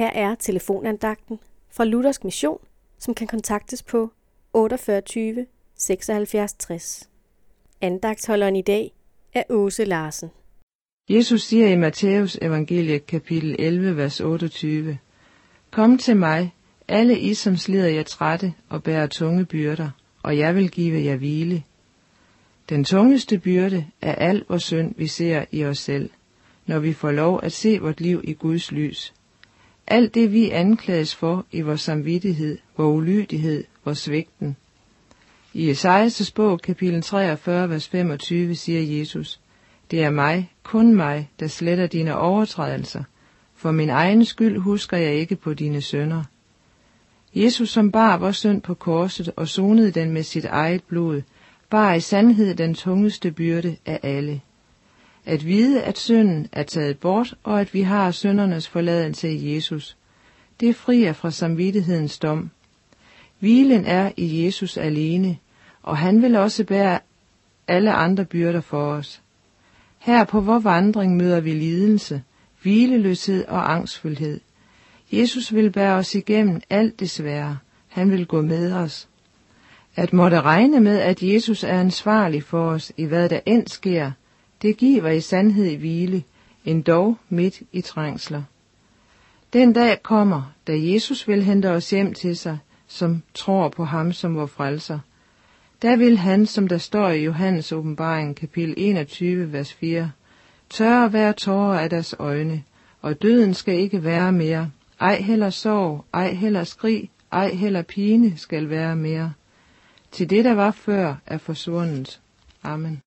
Her er telefonandagten fra Luthersk Mission, som kan kontaktes på 48 76 60. Andagtholderen i dag er Åse Larsen. Jesus siger i Matthæus evangeliet kapitel 11, vers 28, Kom til mig, alle I, som slider jer trætte og bærer tunge byrder, og jeg vil give jer hvile. Den tungeste byrde er al vores synd, vi ser i os selv, når vi får lov at se vort liv i Guds lys. Alt det, vi anklages for i vores samvittighed, vores ulydighed, vores svigten. I Esajas bog, kapitel 43, vers 25, siger Jesus, Det er mig, kun mig, der sletter dine overtrædelser, for min egen skyld husker jeg ikke på dine sønder. Jesus, som bar vores synd på korset og sonede den med sit eget blod, bar i sandhed den tungeste byrde af alle. At vide, at synden er taget bort, og at vi har syndernes forladelse i Jesus, det frier fra samvittighedens dom. Hvilen er i Jesus alene, og han vil også bære alle andre byrder for os. Her på vor vandring møder vi lidelse, hvileløshed og angstfuldhed. Jesus vil bære os igennem alt det svære. Han vil gå med os. At måtte regne med, at Jesus er ansvarlig for os i hvad der end sker, det giver i sandhed hvile, endog midt i trængsler. Den dag kommer, da Jesus vil hente os hjem til sig, som tror på ham som vor frelser. Der vil han, som der står i Johannes åbenbaring, kapitel 21, vers 4, tørre hver tårer af deres øjne, og døden skal ikke være mere, ej heller sorg, ej heller skrig, ej heller pine skal være mere. Til det, der var før, er forsvundet. Amen.